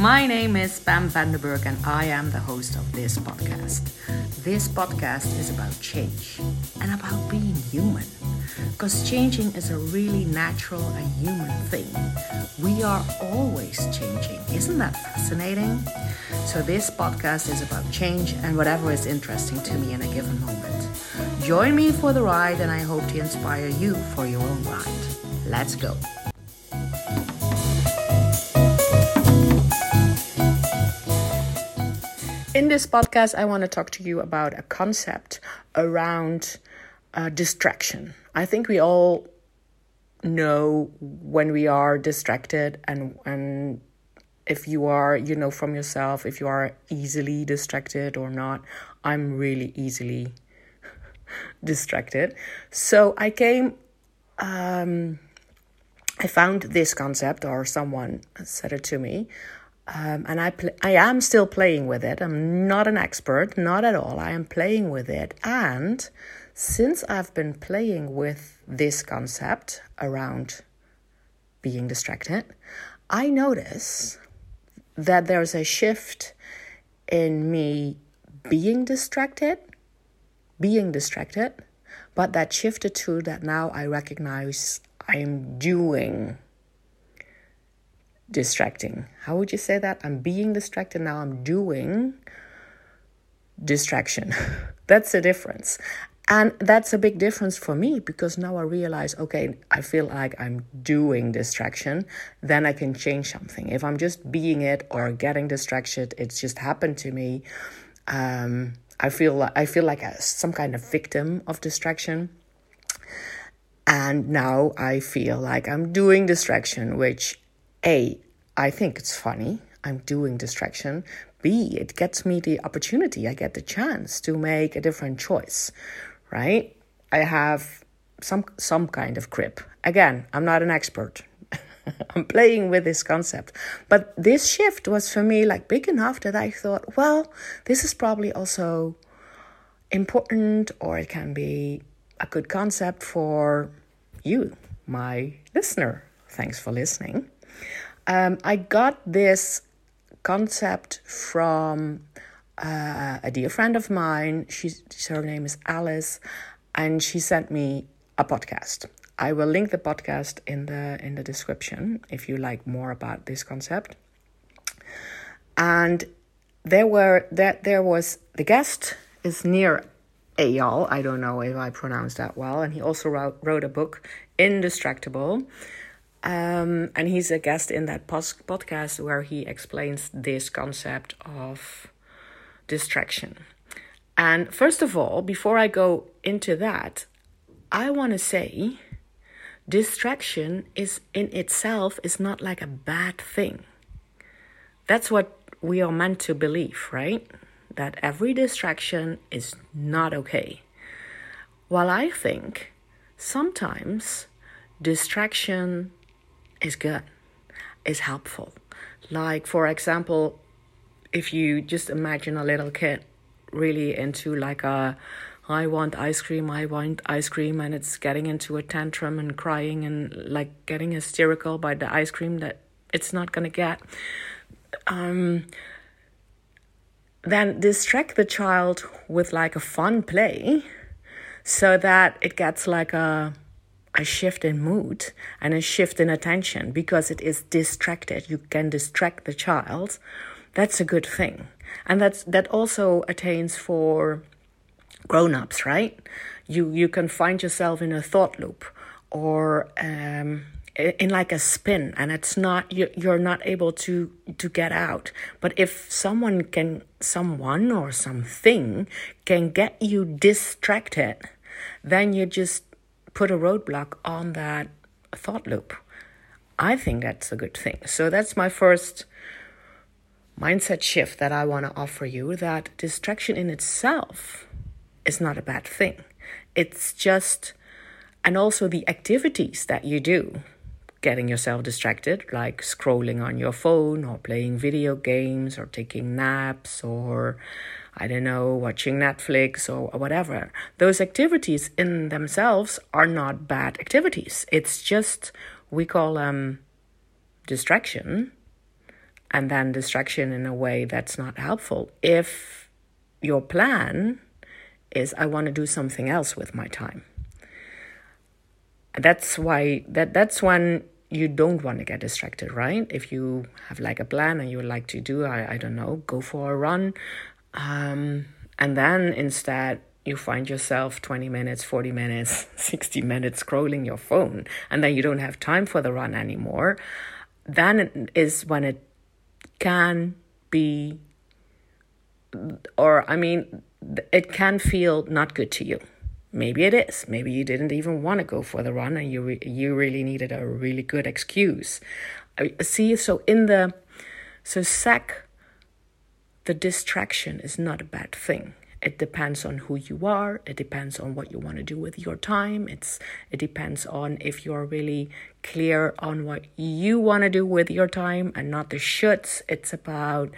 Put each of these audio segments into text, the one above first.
My name is Pam Vandenberg, and I am the host of this podcast. This podcast is about change and about being human. Because changing is a really natural and human thing. We are always changing. Isn't that fascinating? So, this podcast is about change and whatever is interesting to me in a given moment. Join me for the ride, and I hope to inspire you for your own ride. Let's go. In this podcast, I want to talk to you about a concept around uh, distraction. I think we all know when we are distracted and and if you are you know from yourself if you are easily distracted or not i'm really easily distracted so i came um i found this concept or someone said it to me um, and I pl- I am still playing with it. I'm not an expert, not at all. I am playing with it, and since I've been playing with this concept around being distracted, I notice that there's a shift in me being distracted, being distracted, but that shifted to that now I recognize I'm doing distracting. How would you say that? I'm being distracted, now I'm doing distraction. that's the difference. And that's a big difference for me because now I realize okay, I feel like I'm doing distraction, then I can change something. If I'm just being it or getting distracted, it's just happened to me. Um, I feel like, I feel like a, some kind of victim of distraction. And now I feel like I'm doing distraction, which A, I think it's funny. I'm doing distraction. B, it gets me the opportunity. I get the chance to make a different choice, right? I have some some kind of grip. Again, I'm not an expert. I'm playing with this concept. But this shift was for me like big enough that I thought, well, this is probably also important or it can be a good concept for you, my listener. Thanks for listening. Um, I got this concept from uh, a dear friend of mine. She's, her name is Alice, and she sent me a podcast. I will link the podcast in the in the description if you like more about this concept. And there were that there was the guest is Nir Eyal. I don't know if I pronounced that well, and he also wrote, wrote a book, Indistractable. Um, and he's a guest in that pos- podcast where he explains this concept of distraction. And first of all, before I go into that, I want to say distraction is in itself is not like a bad thing. That's what we are meant to believe, right? That every distraction is not okay. While I think sometimes distraction is good, is helpful. Like, for example, if you just imagine a little kid really into like a I want ice cream, I want ice cream, and it's getting into a tantrum and crying and like getting hysterical by the ice cream that it's not gonna get. Um, then distract the child with like a fun play so that it gets like a a shift in mood and a shift in attention because it is distracted. You can distract the child. That's a good thing. And that's that also attains for grown-ups, right? You you can find yourself in a thought loop or um, in like a spin and it's not you, you're not able to to get out but if someone can someone or something can get you distracted then you just put a roadblock on that thought loop. I think that's a good thing. So that's my first mindset shift that I want to offer you that distraction in itself is not a bad thing. It's just, and also the activities that you do, getting yourself distracted, like scrolling on your phone or playing video games or taking naps or I don't know, watching Netflix or whatever. Those activities in themselves are not bad activities. It's just, we call them distraction. and then distraction in a way that's not helpful. If your plan is, I want to do something else with my time. That's why that that's when you don't want to get distracted, right? If you have like a plan and you would like to do, I, I don't know, go for a run, um, and then instead you find yourself 20 minutes, 40 minutes, 60 minutes scrolling your phone, and then you don't have time for the run anymore, then is when it can be, or I mean, it can feel not good to you. Maybe it is. Maybe you didn't even want to go for the run and you re- you really needed a really good excuse. See, so in the so sec the distraction is not a bad thing. It depends on who you are. It depends on what you want to do with your time. It's it depends on if you're really clear on what you want to do with your time and not the shoulds. It's about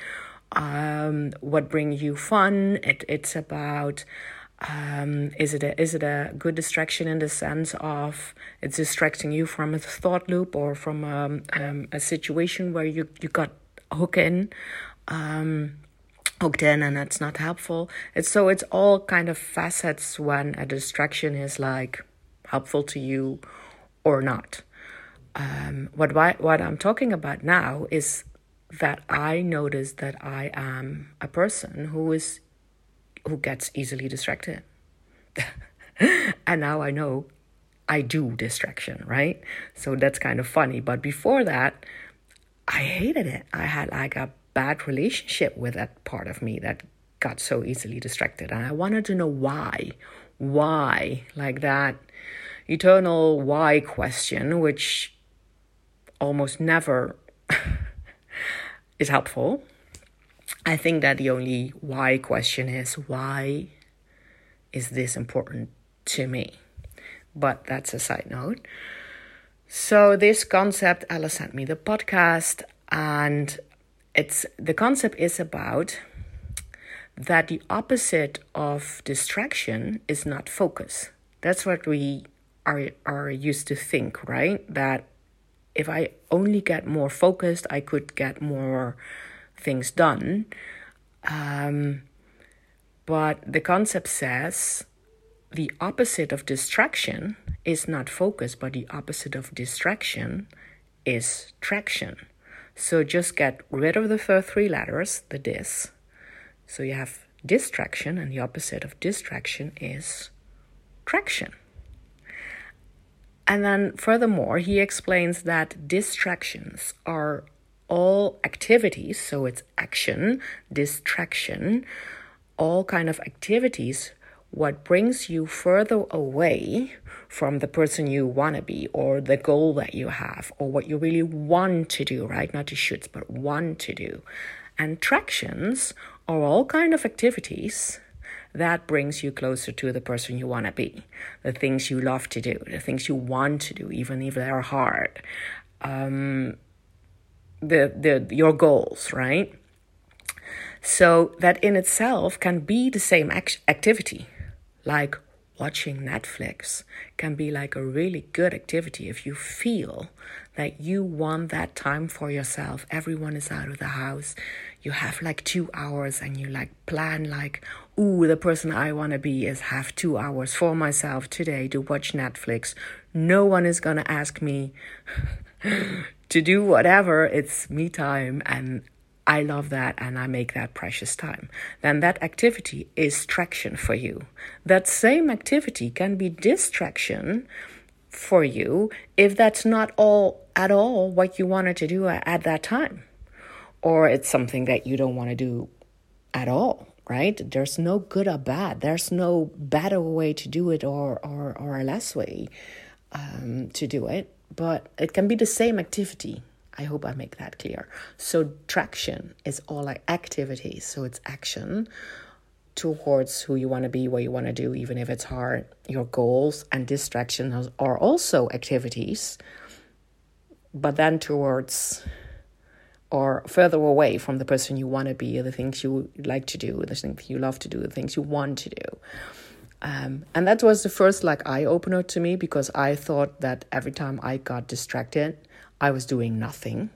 um, what brings you fun. It it's about um, is it a is it a good distraction in the sense of it's distracting you from a thought loop or from um, um, a situation where you you got hooked in. Um, hooked in and it's not helpful. It's so it's all kind of facets when a distraction is like helpful to you or not. Um, what what I'm talking about now is that I notice that I am a person who is who gets easily distracted. and now I know I do distraction, right? So that's kind of funny. But before that, I hated it. I had like a bad relationship with that part of me that got so easily distracted. And I wanted to know why. Why? Like that eternal why question, which almost never is helpful. I think that the only why question is why is this important to me? But that's a side note. So, this concept, Ella sent me the podcast, and it's the concept is about that the opposite of distraction is not focus. That's what we are are used to think, right? That if I only get more focused, I could get more things done. Um, but the concept says the opposite of distraction is not focus, but the opposite of distraction is traction. So just get rid of the first three letters, the dis. So you have distraction, and the opposite of distraction is traction. And then, furthermore, he explains that distractions are all activities, so it's action, distraction, all kind of activities what brings you further away from the person you want to be or the goal that you have or what you really want to do right? Not to should but want to do. And tractions are all kind of activities that brings you closer to the person you want to be. The things you love to do the things you want to do even if they're hard. Um, the the your goals right? So that in itself can be the same act- activity like watching Netflix can be like a really good activity if you feel that you want that time for yourself. Everyone is out of the house. You have like two hours and you like plan like, ooh, the person I want to be is have two hours for myself today to watch Netflix. No one is going to ask me to do whatever. It's me time and I love that and I make that precious time, then that activity is traction for you. That same activity can be distraction for you if that's not all at all what you wanted to do at that time. Or it's something that you don't want to do at all, right? There's no good or bad. There's no better way to do it or or, or a less way um, to do it. But it can be the same activity I hope I make that clear. So, traction is all like activities, so it's action towards who you want to be, what you want to do, even if it's hard. Your goals and distractions are also activities, but then towards or further away from the person you want to be, the things you like to do, the things you love to do, the things you want to do. Um, and that was the first like eye opener to me because I thought that every time I got distracted, I was doing nothing.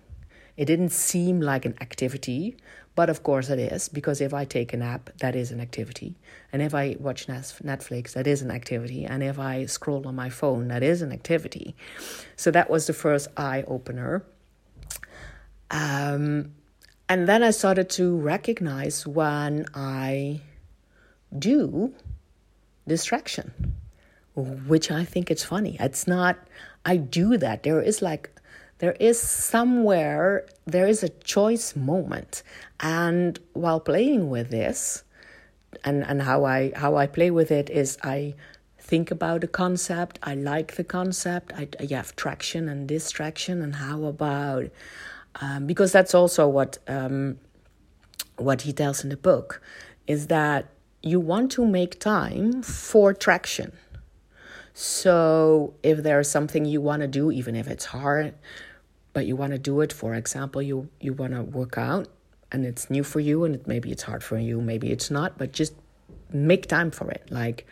It didn't seem like an activity, but of course it is, because if I take a nap, that is an activity. And if I watch Netflix, that is an activity. And if I scroll on my phone, that is an activity. So that was the first eye opener. Um, and then I started to recognize when I do distraction, which I think it's funny. It's not, I do that. There is like, there is somewhere, there is a choice moment. And while playing with this, and, and how I how I play with it is I think about the concept. I like the concept. I, have traction and distraction. And how about um, because that's also what um, what he tells in the book is that you want to make time for traction. So if there's something you want to do, even if it's hard, but you want to do it, for example, you you want to work out and it's new for you and it, maybe it's hard for you, maybe it's not, but just make time for it. Like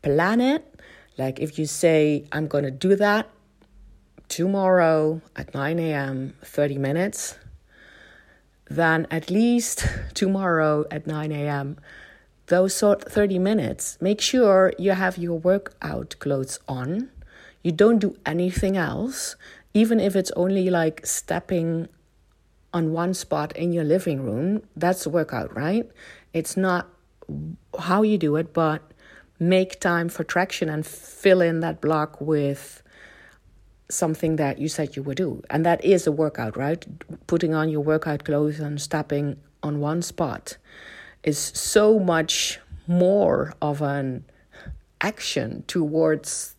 plan it. Like if you say I'm going to do that tomorrow at 9 a.m., 30 minutes, then at least tomorrow at 9 a.m., those sort 30 minutes, make sure you have your workout clothes on. You don't do anything else, even if it's only like stepping on one spot in your living room. That's a workout, right? It's not how you do it, but make time for traction and fill in that block with something that you said you would do. And that is a workout, right? Putting on your workout clothes and stepping on one spot is so much more of an action towards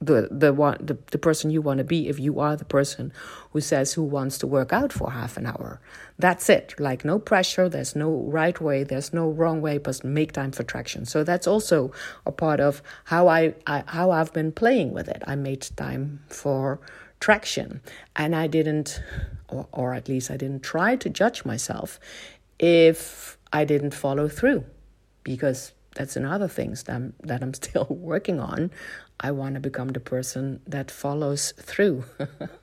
the the one the, the person you want to be if you are the person who says who wants to work out for half an hour. That's it. Like no pressure there's no right way there's no wrong way but make time for traction. So that's also a part of how I, I how i've been playing with it. I made time for traction. And i didn't or, or at least i didn't try to judge myself if i didn't follow through because that's another things that I'm, that I'm still working on. I want to become the person that follows through.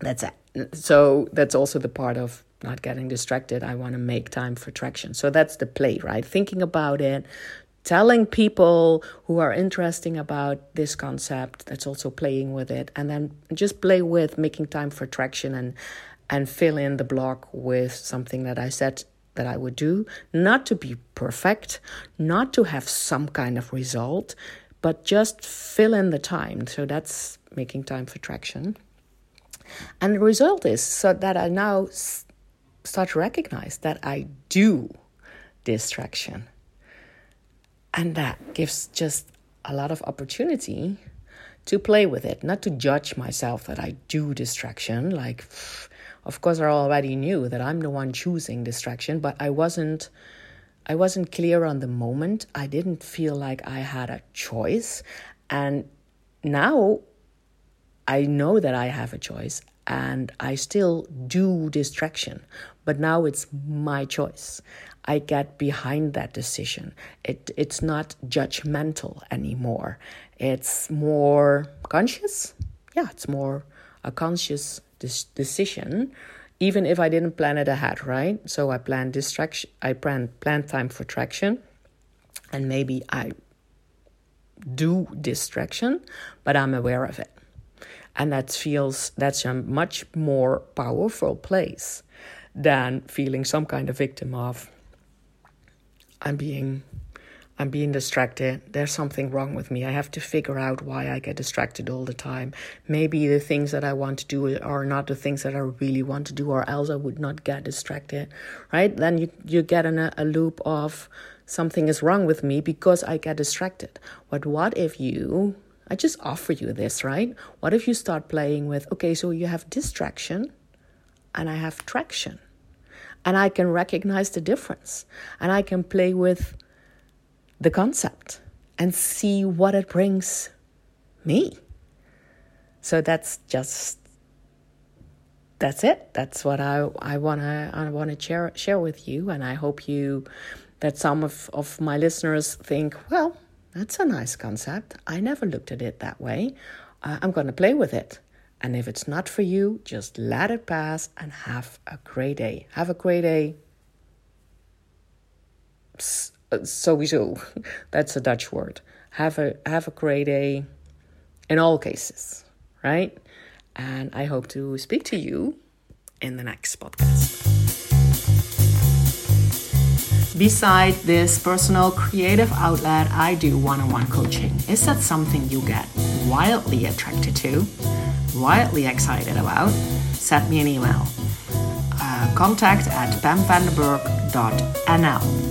that's it. So that's also the part of not getting distracted. I want to make time for traction. So that's the play, right? Thinking about it, telling people who are interesting about this concept. That's also playing with it, and then just play with making time for traction and and fill in the block with something that I said that I would do, not to be perfect, not to have some kind of result, but just fill in the time. So that's making time for traction. And the result is so that I now start to recognize that I do distraction. And that gives just a lot of opportunity to play with it, not to judge myself that I do distraction. Like, of course, I already knew that I'm the one choosing distraction, but I wasn't. I wasn't clear on the moment. I didn't feel like I had a choice. And now I know that I have a choice and I still do distraction, but now it's my choice. I get behind that decision. It it's not judgmental anymore. It's more conscious. Yeah, it's more a conscious decision, even if I didn't plan it ahead, right? So I plan distraction, I plan plan time for traction, and maybe I do distraction, but I'm aware of it, and that feels that's a much more powerful place than feeling some kind of victim of. I'm being I'm being distracted. There's something wrong with me. I have to figure out why I get distracted all the time. Maybe the things that I want to do are not the things that I really want to do, or else I would not get distracted, right? Then you, you get in a, a loop of something is wrong with me because I get distracted. But what if you, I just offer you this, right? What if you start playing with, okay, so you have distraction and I have traction, and I can recognize the difference, and I can play with the concept and see what it brings me. So that's just that's it. That's what I I wanna I wanna share share with you, and I hope you that some of, of my listeners think, well, that's a nice concept. I never looked at it that way. Uh, I'm gonna play with it, And if it's not for you, just let it pass and have a great day. Have a great day. Uh, sowieso. That's a Dutch word. Have a have a great day in all cases, right? And I hope to speak to you in the next podcast. Beside this personal creative outlet, I do one on one coaching. Is that something you get wildly attracted to, wildly excited about? Send me an email. Uh, contact at pamvandenberg.nl.